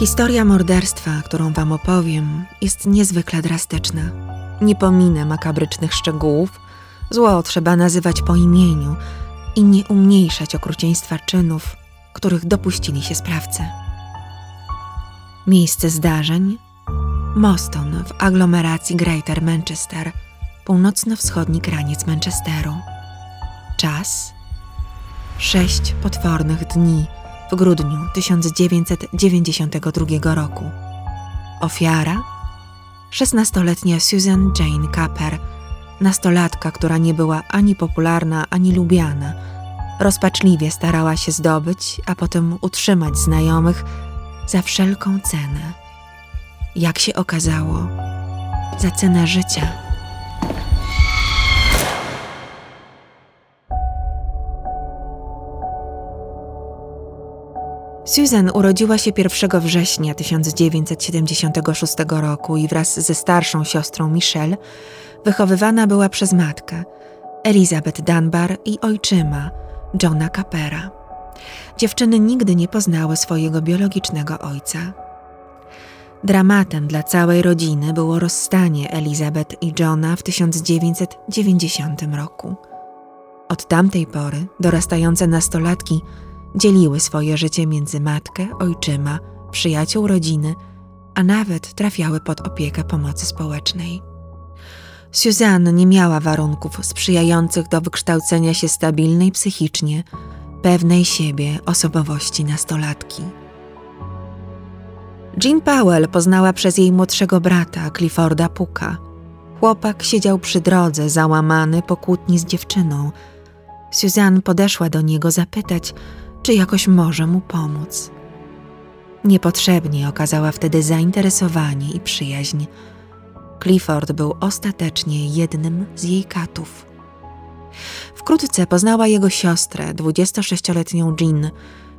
Historia morderstwa, którą wam opowiem, jest niezwykle drastyczna. Nie pominę makabrycznych szczegółów. Zło trzeba nazywać po imieniu i nie umniejszać okrucieństwa czynów, których dopuścili się sprawcy. Miejsce zdarzeń Moston w aglomeracji Greater Manchester, północno-wschodni kraniec Manchesteru. Czas sześć potwornych dni w grudniu 1992 roku. Ofiara szesnastoletnia Susan Jane Capper, nastolatka, która nie była ani popularna, ani lubiana. Rozpaczliwie starała się zdobyć, a potem utrzymać znajomych za wszelką cenę. Jak się okazało, za cenę życia. Susan urodziła się 1 września 1976 roku i wraz ze starszą siostrą Michelle wychowywana była przez matkę Elizabeth Dunbar i ojczyma Johna Capera. Dziewczyny nigdy nie poznały swojego biologicznego ojca. Dramatem dla całej rodziny było rozstanie Elizabeth i Johna w 1990 roku. Od tamtej pory dorastające nastolatki dzieliły swoje życie między matkę, ojczyma, przyjaciół rodziny, a nawet trafiały pod opiekę pomocy społecznej. Suzanne nie miała warunków sprzyjających do wykształcenia się stabilnej psychicznie, pewnej siebie osobowości nastolatki. Jean Powell poznała przez jej młodszego brata, Clifforda Puka. Chłopak siedział przy drodze, załamany po kłótni z dziewczyną. Suzanne podeszła do niego zapytać, czy jakoś może mu pomóc. Niepotrzebnie okazała wtedy zainteresowanie i przyjaźń. Clifford był ostatecznie jednym z jej katów. Wkrótce poznała jego siostrę, 26-letnią Jean,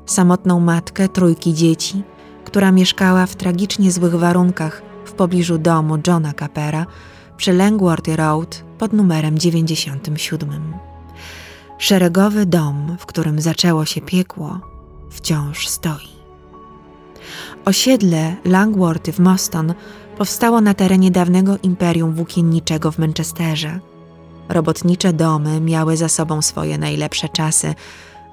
samotną matkę trójki dzieci, która mieszkała w tragicznie złych warunkach w pobliżu domu Johna Capera przy Langworthy Road pod numerem 97. Szeregowy dom, w którym zaczęło się piekło, wciąż stoi. Osiedle Langworthy w Moston powstało na terenie dawnego imperium włókienniczego w Manchesterze. Robotnicze domy miały za sobą swoje najlepsze czasy,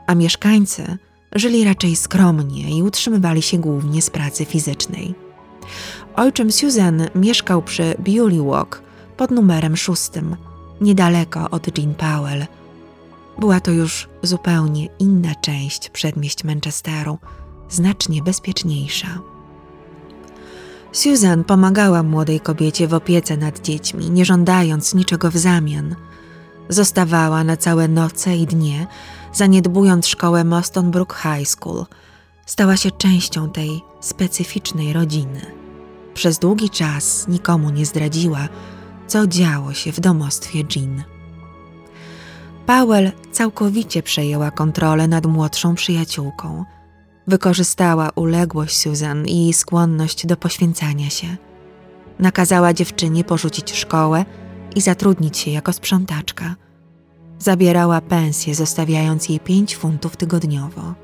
a mieszkańcy żyli raczej skromnie i utrzymywali się głównie z pracy fizycznej. Ojczym Susan mieszkał przy Bewley Walk pod numerem szóstym, niedaleko od Jean Powell – była to już zupełnie inna część przedmieść Manchesteru, znacznie bezpieczniejsza. Susan pomagała młodej kobiecie w opiece nad dziećmi, nie żądając niczego w zamian. Zostawała na całe noce i dnie, zaniedbując szkołę Moston Brook High School. Stała się częścią tej specyficznej rodziny. Przez długi czas nikomu nie zdradziła, co działo się w domostwie Jean. Powell całkowicie przejęła kontrolę nad młodszą przyjaciółką. Wykorzystała uległość Susan i jej skłonność do poświęcania się. Nakazała dziewczynie porzucić szkołę i zatrudnić się jako sprzątaczka. Zabierała pensję, zostawiając jej pięć funtów tygodniowo.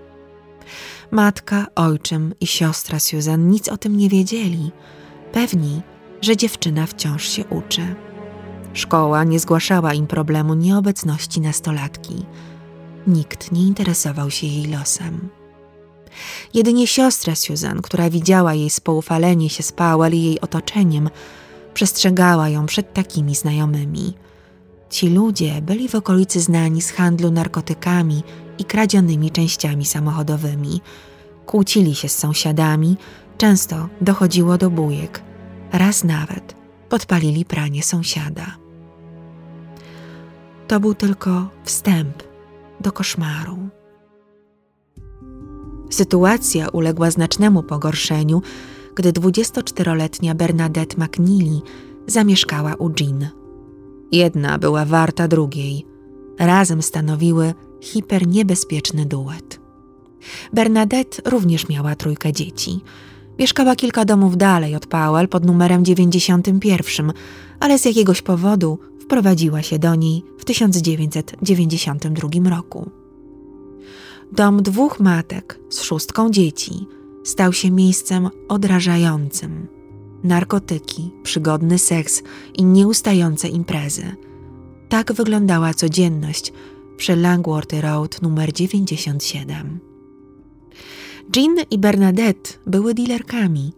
Matka, ojczym i siostra Susan nic o tym nie wiedzieli, pewni, że dziewczyna wciąż się uczy. Szkoła nie zgłaszała im problemu nieobecności nastolatki. Nikt nie interesował się jej losem. Jedynie siostra Susan, która widziała jej spoufalenie się z Powell i jej otoczeniem, przestrzegała ją przed takimi znajomymi. Ci ludzie byli w okolicy znani z handlu narkotykami i kradzionymi częściami samochodowymi. Kłócili się z sąsiadami, często dochodziło do bujek. Raz nawet podpalili pranie sąsiada. To był tylko wstęp do koszmaru. Sytuacja uległa znacznemu pogorszeniu, gdy 24-letnia Bernadette McNeely zamieszkała u Jean. Jedna była warta drugiej. Razem stanowiły hiperniebezpieczny duet. Bernadette również miała trójkę dzieci. Mieszkała kilka domów dalej od Powell pod numerem 91, ale z jakiegoś powodu wprowadziła się do niej w 1992 roku. Dom dwóch matek z szóstką dzieci stał się miejscem odrażającym. Narkotyki, przygodny seks i nieustające imprezy. Tak wyglądała codzienność przy Langworthy Road numer 97. Jean i Bernadette były dealerkami.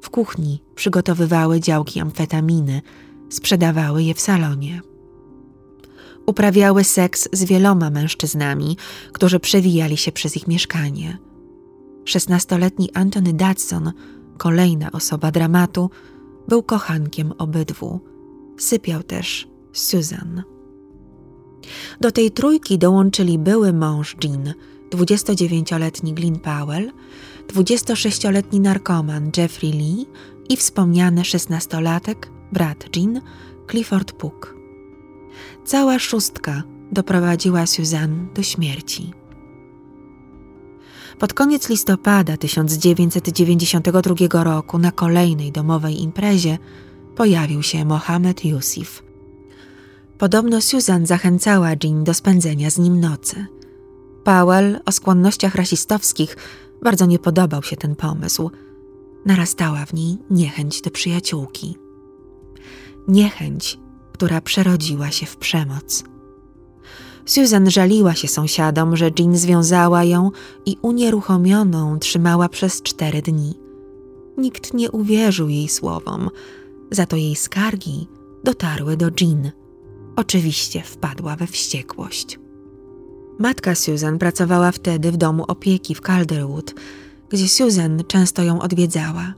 W kuchni przygotowywały działki amfetaminy, sprzedawały je w salonie. Uprawiały seks z wieloma mężczyznami, którzy przewijali się przez ich mieszkanie. Szesnastoletni Anthony Dodson, kolejna osoba dramatu, był kochankiem obydwu. Sypiał też Susan. Do tej trójki dołączyli były mąż Jean, 29-letni Glyn Powell, 26-letni narkoman Jeffrey Lee i wspomniany 16-latek, brat Jean, Clifford Puck. Cała szóstka doprowadziła Susan do śmierci. Pod koniec listopada 1992 roku na kolejnej domowej imprezie pojawił się Mohamed Yusuf. Podobno Susan zachęcała Jean do spędzenia z nim nocy. Powell o skłonnościach rasistowskich bardzo nie podobał się ten pomysł. Narastała w niej niechęć do przyjaciółki. Niechęć, która przerodziła się w przemoc. Susan żaliła się sąsiadom, że Jean związała ją i unieruchomioną trzymała przez cztery dni. Nikt nie uwierzył jej słowom, za to jej skargi dotarły do Jean. Oczywiście wpadła we wściekłość. Matka Susan pracowała wtedy w domu opieki w Calderwood, gdzie Susan często ją odwiedzała.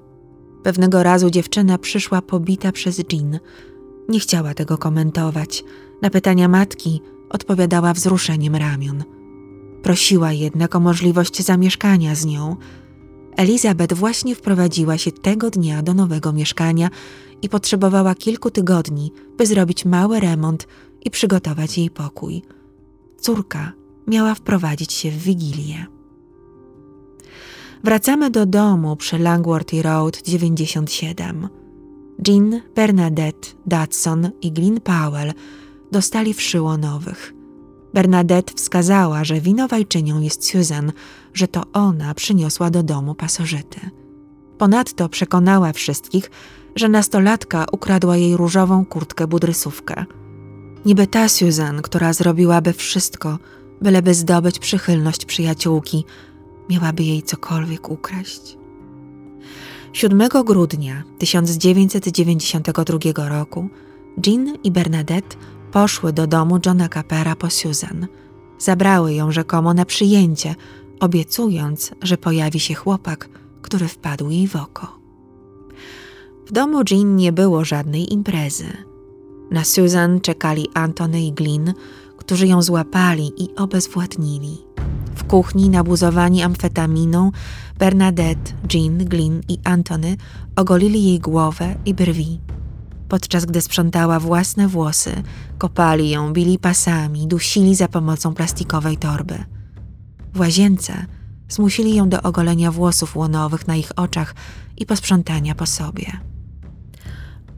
Pewnego razu dziewczyna przyszła pobita przez Jean. Nie chciała tego komentować. Na pytania matki odpowiadała wzruszeniem ramion. Prosiła jednak o możliwość zamieszkania z nią. Elizabeth właśnie wprowadziła się tego dnia do nowego mieszkania i potrzebowała kilku tygodni, by zrobić mały remont i przygotować jej pokój. Córka miała wprowadzić się w wigilię. Wracamy do domu przy Langworthy Road 97. Jean, Bernadette, Dodson i Glyn Powell dostali wszyło nowych. Bernadette wskazała, że winowajczynią jest Susan, że to ona przyniosła do domu pasożyty. Ponadto przekonała wszystkich, że nastolatka ukradła jej różową kurtkę budrysówkę. Niby ta Susan, która zrobiłaby wszystko, byleby zdobyć przychylność przyjaciółki, miałaby jej cokolwiek ukraść. 7 grudnia 1992 roku Jean i Bernadette poszły do domu Johna Capera po Susan. Zabrały ją rzekomo na przyjęcie, obiecując, że pojawi się chłopak, który wpadł jej w oko. W domu Jean nie było żadnej imprezy. Na Susan czekali Antony i Glyn, którzy ją złapali i obezwładnili. W kuchni, nabuzowani amfetaminą, Bernadette, Jean, Glyn i Antony ogolili jej głowę i brwi. Podczas gdy sprzątała własne włosy, kopali ją, bili pasami, dusili za pomocą plastikowej torby. W łazience zmusili ją do ogolenia włosów łonowych na ich oczach i posprzątania po sobie.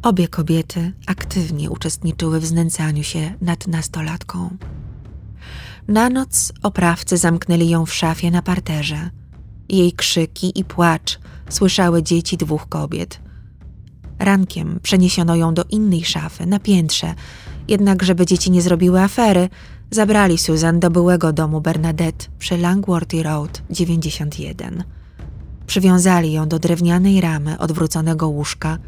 Obie kobiety aktywnie uczestniczyły w znęcaniu się nad nastolatką. Na noc oprawcy zamknęli ją w szafie na parterze. Jej krzyki i płacz słyszały dzieci dwóch kobiet. Rankiem przeniesiono ją do innej szafy na piętrze, jednak żeby dzieci nie zrobiły afery, zabrali Susan do byłego domu Bernadette przy Langworthy Road 91. Przywiązali ją do drewnianej ramy odwróconego łóżka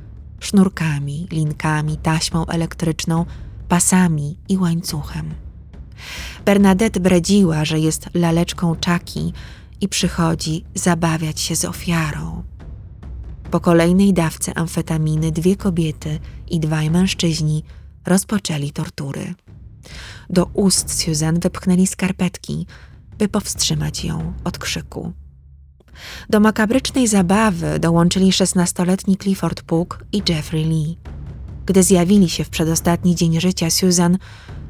sznurkami, linkami, taśmą elektryczną, pasami i łańcuchem. Bernadette bredziła, że jest laleczką czaki i przychodzi zabawiać się z ofiarą. Po kolejnej dawce amfetaminy dwie kobiety i dwaj mężczyźni rozpoczęli tortury. Do ust Susan wypchnęli skarpetki, by powstrzymać ją od krzyku. Do makabrycznej zabawy dołączyli szesnastoletni Clifford Puck i Jeffrey Lee. Gdy zjawili się w przedostatni dzień życia Susan,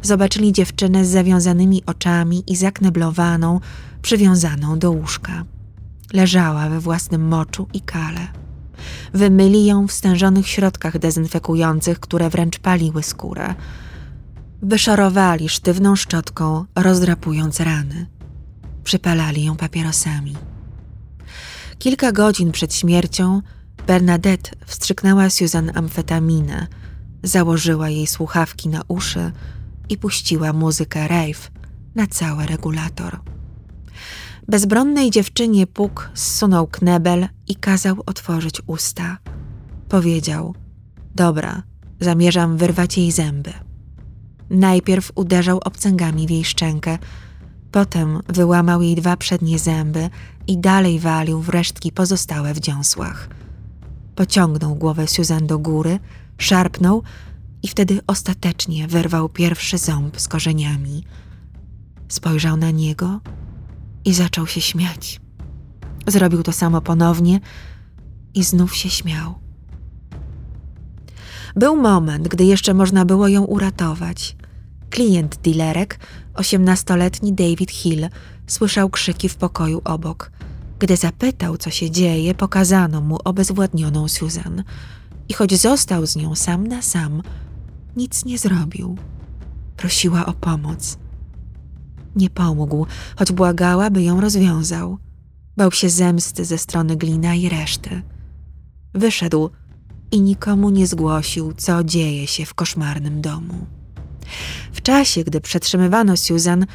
zobaczyli dziewczynę z zawiązanymi oczami i zakneblowaną, przywiązaną do łóżka. Leżała we własnym moczu i kale. Wymyli ją w stężonych środkach dezynfekujących, które wręcz paliły skórę. Wyszorowali sztywną szczotką, rozdrapując rany. Przypalali ją papierosami. Kilka godzin przed śmiercią Bernadette wstrzyknęła Susan amfetaminę, założyła jej słuchawki na uszy i puściła muzykę rave na cały regulator. Bezbronnej dziewczynie Puk zsunął knebel i kazał otworzyć usta. Powiedział: Dobra, zamierzam wyrwać jej zęby. Najpierw uderzał obcęgami w jej szczękę, potem wyłamał jej dwa przednie zęby i dalej walił w resztki pozostałe w dziąsłach. Pociągnął głowę Susan do góry, szarpnął i wtedy ostatecznie wyrwał pierwszy ząb z korzeniami. Spojrzał na niego i zaczął się śmiać. Zrobił to samo ponownie i znów się śmiał. Był moment, gdy jeszcze można było ją uratować. Klient dealerek, osiemnastoletni David Hill, słyszał krzyki w pokoju obok. Gdy zapytał, co się dzieje, pokazano mu obezwładnioną Susan. I choć został z nią sam na sam, nic nie zrobił. Prosiła o pomoc. Nie pomógł, choć błagała, by ją rozwiązał. Bał się zemsty ze strony glina i reszty. Wyszedł i nikomu nie zgłosił, co dzieje się w koszmarnym domu. W czasie, gdy przetrzymywano Susan,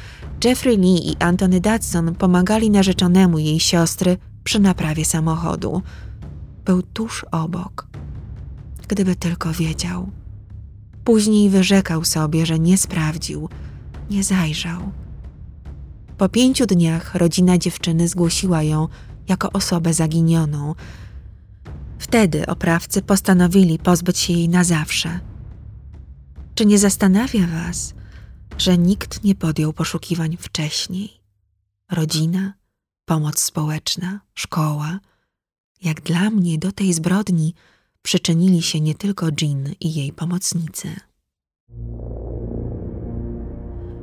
Jeffrey Lee i Anthony Dodson pomagali narzeczonemu jej siostry przy naprawie samochodu. Był tuż obok. Gdyby tylko wiedział. Później wyrzekał sobie, że nie sprawdził, nie zajrzał. Po pięciu dniach rodzina dziewczyny zgłosiła ją jako osobę zaginioną. Wtedy oprawcy postanowili pozbyć się jej na zawsze. Czy nie zastanawia Was, że nikt nie podjął poszukiwań wcześniej? Rodzina, pomoc społeczna, szkoła. Jak dla mnie do tej zbrodni przyczynili się nie tylko Jean i jej pomocnicy.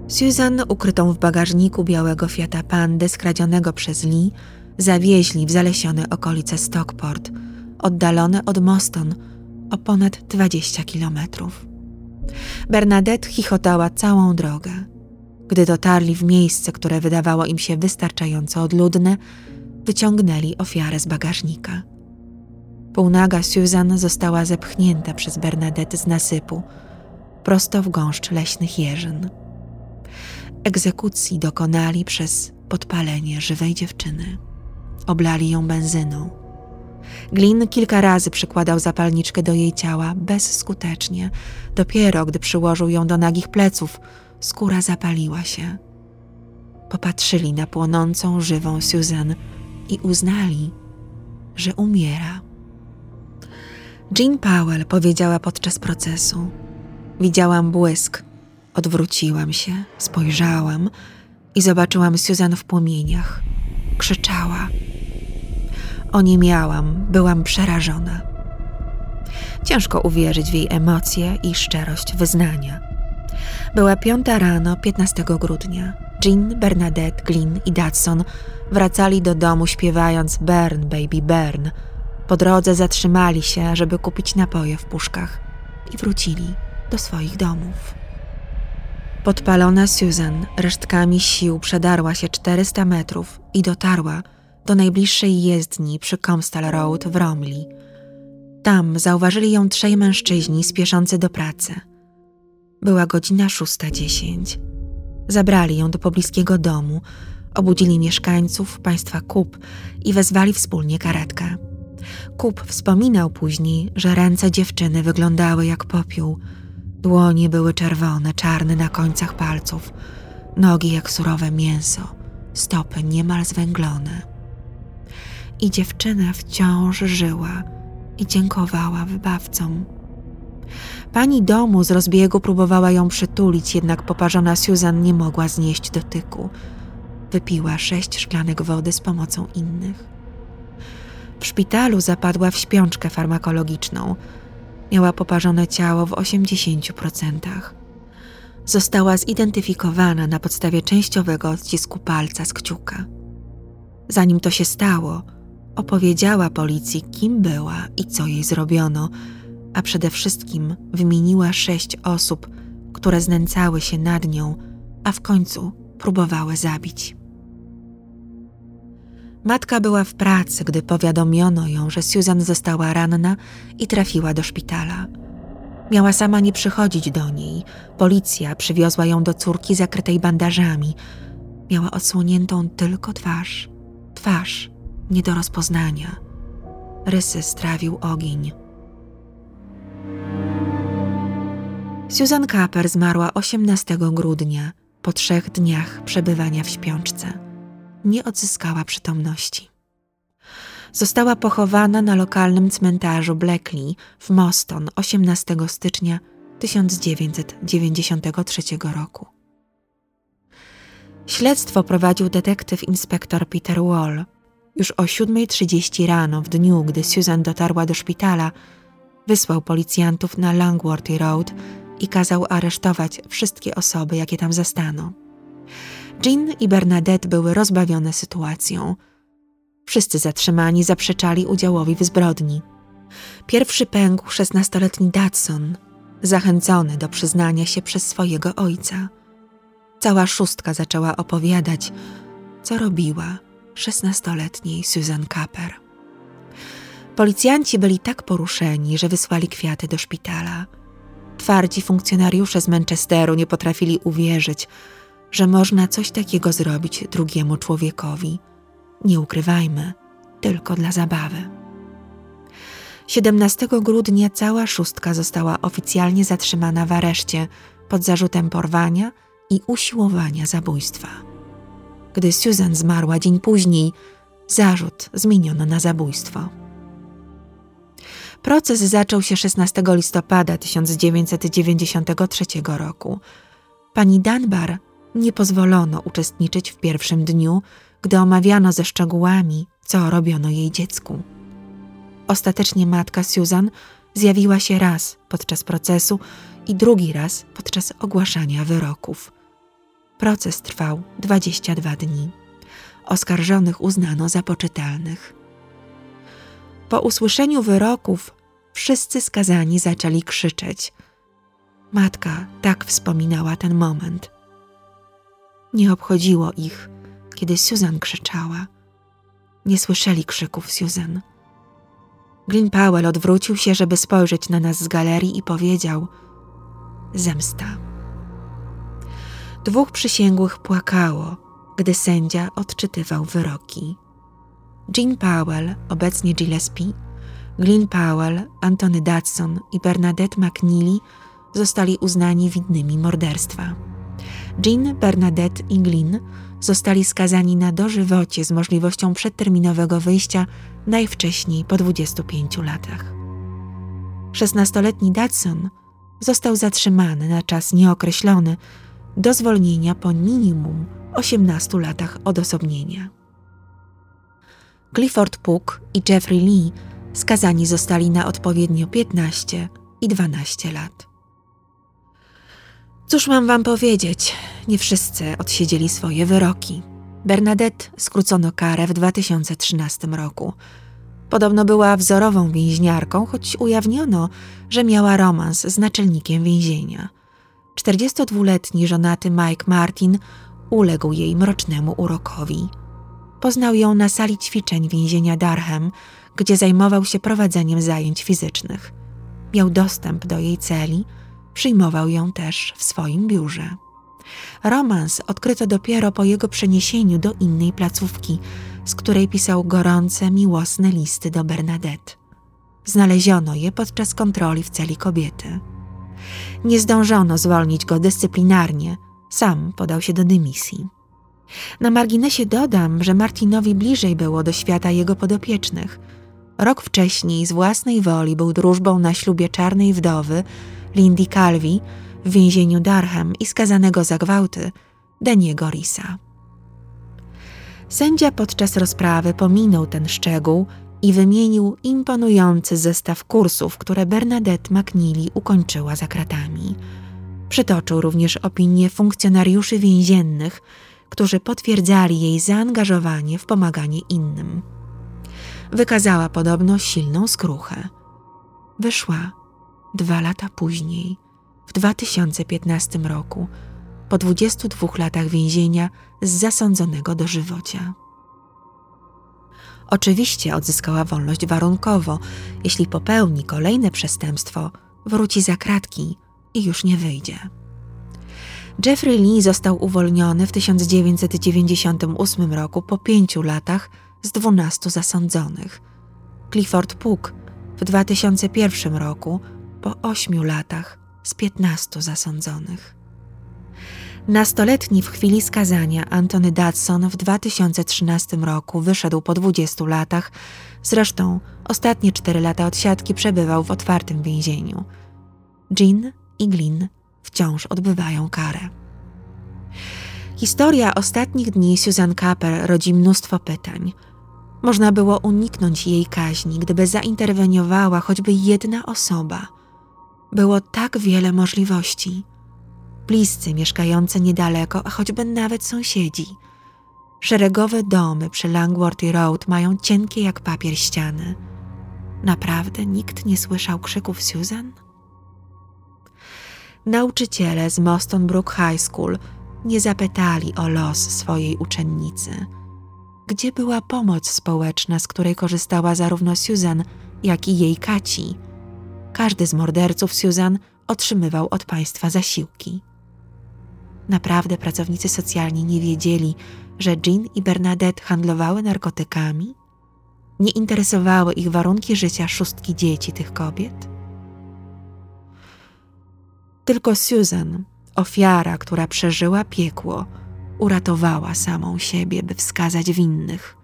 Susan, ukrytą w bagażniku białego Fiata Pandy skradzionego przez Lee, zawieźli w zalesione okolice Stockport, oddalone od Moston o ponad 20 kilometrów. Bernadette chichotała całą drogę. Gdy dotarli w miejsce, które wydawało im się wystarczająco odludne, wyciągnęli ofiarę z bagażnika. Półnaga Susan została zepchnięta przez Bernadette z nasypu, prosto w gąszcz leśnych jeżyn. Egzekucji dokonali przez podpalenie żywej dziewczyny. Oblali ją benzyną. Glin kilka razy przykładał zapalniczkę do jej ciała bezskutecznie. Dopiero gdy przyłożył ją do nagich pleców, skóra zapaliła się. Popatrzyli na płonącą, żywą Susan i uznali, że umiera. Jean Powell powiedziała podczas procesu: Widziałam błysk Odwróciłam się, spojrzałam i zobaczyłam Susan w płomieniach. Krzyczała. Oniemiałam, byłam przerażona. Ciężko uwierzyć w jej emocje i szczerość wyznania. Była piąta rano 15 grudnia. Jean, Bernadette, Glynn i Dodson wracali do domu śpiewając Burn, baby, burn. Po drodze zatrzymali się, żeby kupić napoje w puszkach i wrócili do swoich domów. Podpalona Susan resztkami sił przedarła się 400 metrów i dotarła do najbliższej jezdni przy Comstal Road w Romley. Tam zauważyli ją trzej mężczyźni spieszący do pracy. Była godzina 6.10. Zabrali ją do pobliskiego domu, obudzili mieszkańców państwa Kup i wezwali wspólnie karetkę. Kup wspominał później, że ręce dziewczyny wyglądały jak popiół – Dłonie były czerwone, czarne na końcach palców, nogi jak surowe mięso, stopy niemal zwęglone. I dziewczyna wciąż żyła i dziękowała wybawcom. Pani domu z rozbiegu próbowała ją przytulić, jednak poparzona Susan nie mogła znieść dotyku. Wypiła sześć szklanek wody z pomocą innych. Szpitalu zapadła w śpiączkę farmakologiczną – Miała poparzone ciało w 80%. Została zidentyfikowana na podstawie częściowego odcisku palca z kciuka. Zanim to się stało, opowiedziała policji, kim była i co jej zrobiono, a przede wszystkim wymieniła sześć osób, które znęcały się nad nią, a w końcu próbowały zabić. Matka była w pracy, gdy powiadomiono ją, że Susan została ranna i trafiła do szpitala. Miała sama nie przychodzić do niej. Policja przywiozła ją do córki zakrytej bandażami. Miała odsłoniętą tylko twarz. Twarz nie do rozpoznania. Rysy strawił ogień. Susan Kaper zmarła 18 grudnia, po trzech dniach przebywania w śpiączce. Nie odzyskała przytomności. Została pochowana na lokalnym cmentarzu Blackley w Moston 18 stycznia 1993 roku. Śledztwo prowadził detektyw inspektor Peter Wall. Już o 7.30 rano, w dniu, gdy Susan dotarła do szpitala, wysłał policjantów na Langworthy Road i kazał aresztować wszystkie osoby, jakie tam zastano. Jean i Bernadette były rozbawione sytuacją. Wszyscy zatrzymani zaprzeczali udziałowi w zbrodni. Pierwszy pękł szesnastoletni Datson, zachęcony do przyznania się przez swojego ojca. Cała szóstka zaczęła opowiadać, co robiła szesnastoletniej Susan Kaper. Policjanci byli tak poruszeni, że wysłali kwiaty do szpitala. Twardzi funkcjonariusze z Manchesteru nie potrafili uwierzyć, że można coś takiego zrobić drugiemu człowiekowi. Nie ukrywajmy, tylko dla zabawy. 17 grudnia cała szóstka została oficjalnie zatrzymana w areszcie pod zarzutem porwania i usiłowania zabójstwa. Gdy Susan zmarła dzień później, zarzut zmieniono na zabójstwo. Proces zaczął się 16 listopada 1993 roku. Pani Dunbar nie pozwolono uczestniczyć w pierwszym dniu, gdy omawiano ze szczegółami, co robiono jej dziecku. Ostatecznie matka Susan zjawiła się raz podczas procesu i drugi raz podczas ogłaszania wyroków. Proces trwał 22 dni. Oskarżonych uznano za poczytalnych. Po usłyszeniu wyroków wszyscy skazani zaczęli krzyczeć. Matka tak wspominała ten moment. Nie obchodziło ich, kiedy Susan krzyczała. Nie słyszeli krzyków Susan. Glyn Powell odwrócił się, żeby spojrzeć na nas z galerii i powiedział: Zemsta. Dwóch przysięgłych płakało, gdy sędzia odczytywał wyroki. Jean Powell, obecnie Gillespie, Glyn Powell, Antony Dodson i Bernadette McNeely zostali uznani winnymi morderstwa. Jean, Bernadette i Glyn zostali skazani na dożywocie z możliwością przedterminowego wyjścia najwcześniej po 25 latach. 16-letni Dodson został zatrzymany na czas nieokreślony do zwolnienia po minimum 18 latach odosobnienia. Clifford Puck i Jeffrey Lee skazani zostali na odpowiednio 15 i 12 lat. Cóż mam wam powiedzieć? Nie wszyscy odsiedzieli swoje wyroki. Bernadette skrócono karę w 2013 roku. Podobno była wzorową więźniarką, choć ujawniono, że miała romans z naczelnikiem więzienia. 42-letni żonaty Mike Martin uległ jej mrocznemu urokowi. Poznał ją na sali ćwiczeń więzienia Darham, gdzie zajmował się prowadzeniem zajęć fizycznych. Miał dostęp do jej celi, przyjmował ją też w swoim biurze. Romans odkryto dopiero po jego przeniesieniu do innej placówki, z której pisał gorące, miłosne listy do Bernadette. Znaleziono je podczas kontroli w celi kobiety. Nie zdążono zwolnić go dyscyplinarnie, sam podał się do dymisji. Na marginesie dodam, że Martinowi bliżej było do świata jego podopiecznych. Rok wcześniej z własnej woli był drużbą na ślubie czarnej wdowy Lindy Calvi w więzieniu Darham i skazanego za gwałty Deniego Risa. Sędzia podczas rozprawy pominął ten szczegół i wymienił imponujący zestaw kursów, które Bernadette McNeely ukończyła za kratami. Przytoczył również opinie funkcjonariuszy więziennych, którzy potwierdzali jej zaangażowanie w pomaganie innym. Wykazała podobno silną skruchę. Wyszła dwa lata później, w 2015 roku, po 22 latach więzienia z zasądzonego dożywocia. Oczywiście odzyskała wolność warunkowo. Jeśli popełni kolejne przestępstwo, wróci za kratki i już nie wyjdzie. Jeffrey Lee został uwolniony w 1998 roku po pięciu latach z dwunastu zasądzonych. Clifford Puk w 2001 roku po ośmiu latach z piętnastu zasądzonych. Nastoletni w chwili skazania Antony Dodson w 2013 roku wyszedł po 20 latach, zresztą ostatnie cztery lata odsiadki przebywał w otwartym więzieniu. Jean i Glyn wciąż odbywają karę. Historia ostatnich dni Susan Capper rodzi mnóstwo pytań. Można było uniknąć jej kaźni, gdyby zainterweniowała choćby jedna osoba. Było tak wiele możliwości. Bliscy mieszkający niedaleko, a choćby nawet sąsiedzi. Szeregowe domy przy Langworthy Road mają cienkie jak papier ściany. Naprawdę nikt nie słyszał krzyków Susan? Nauczyciele z Moston Brook High School nie zapytali o los swojej uczennicy. Gdzie była pomoc społeczna, z której korzystała zarówno Susan, jak i jej Kaci? Każdy z morderców Susan otrzymywał od państwa zasiłki. Naprawdę pracownicy socjalni nie wiedzieli, że Jean i Bernadette handlowały narkotykami? Nie interesowały ich warunki życia szóstki dzieci tych kobiet? Tylko Susan, ofiara, która przeżyła piekło, uratowała samą siebie, by wskazać winnych.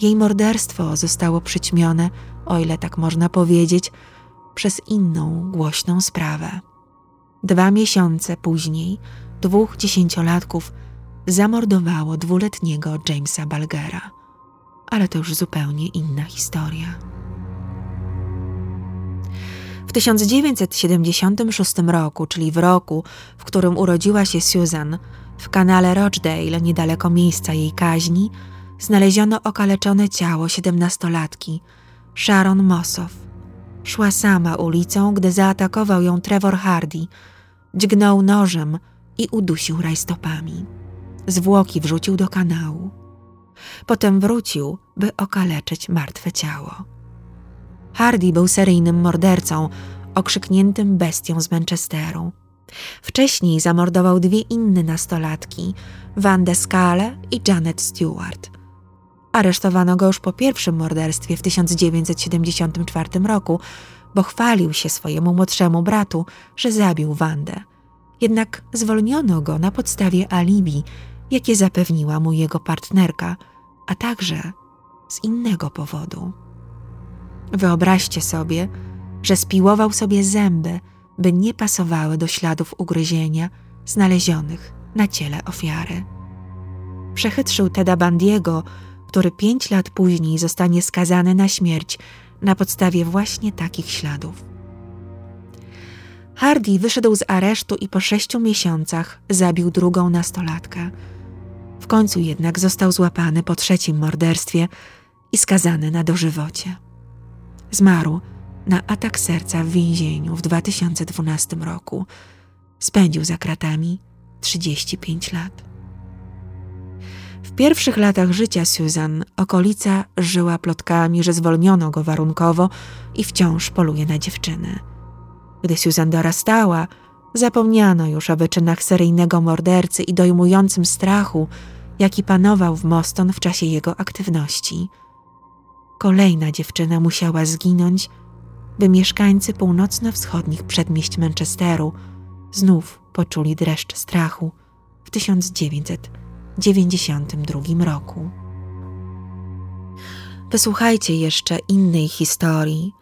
Jej morderstwo zostało przyćmione, o ile tak można powiedzieć, przez inną głośną sprawę. Dwa miesiące później dwóch dziesięciolatków zamordowało dwuletniego Jamesa Balgera. Ale to już zupełnie inna historia. W 1976 roku, czyli w roku, w którym urodziła się Susan, w kanale Rochdale, niedaleko miejsca jej kaźni, znaleziono okaleczone ciało siedemnastolatki, Sharon Mossow. Szła sama ulicą, gdy zaatakował ją Trevor Hardy, dźgnął nożem i udusił rajstopami. Zwłoki wrzucił do kanału. Potem wrócił, by okaleczyć martwe ciało. Hardy był seryjnym mordercą, okrzykniętym bestią z Manchesteru. Wcześniej zamordował dwie inne nastolatki, Wanda Scale i Janet Stewart. Aresztowano go już po pierwszym morderstwie w 1974 roku, bo chwalił się swojemu młodszemu bratu, że zabił Wandę. Jednak zwolniono go na podstawie alibi, jakie zapewniła mu jego partnerka, a także z innego powodu. Wyobraźcie sobie, że spiłował sobie zęby, by nie pasowały do śladów ugryzienia znalezionych na ciele ofiary. Przechytrzył Teda Bandiego, który pięć lat później zostanie skazany na śmierć na podstawie właśnie takich śladów. Hardy wyszedł z aresztu i po sześciu miesiącach zabił drugą nastolatkę. W końcu jednak został złapany po trzecim morderstwie i skazany na dożywocie. Zmarł na atak serca w więzieniu w 2012 roku. Spędził za kratami 35 lat. W pierwszych latach życia Susan okolica żyła plotkami, że zwolniono go warunkowo i wciąż poluje na dziewczyny. Gdy Susan dorastała, zapomniano już o wyczynach seryjnego mordercy i dojmującym strachu, jaki panował w Moston w czasie jego aktywności. Kolejna dziewczyna musiała zginąć, by mieszkańcy północno-wschodnich przedmieść Manchesteru znów poczuli dreszcz strachu w 1992 roku. Wysłuchajcie jeszcze innej historii,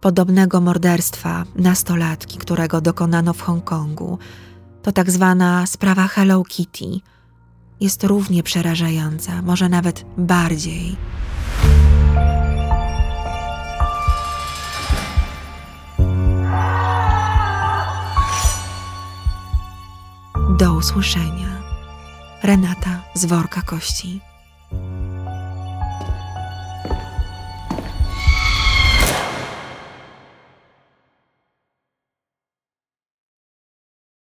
podobnego morderstwa nastolatki, którego dokonano w Hongkongu. To tak zwana sprawa Hello Kitty. Jest równie przerażająca, może nawet bardziej. Do usłyszenia. Renata z worka kości.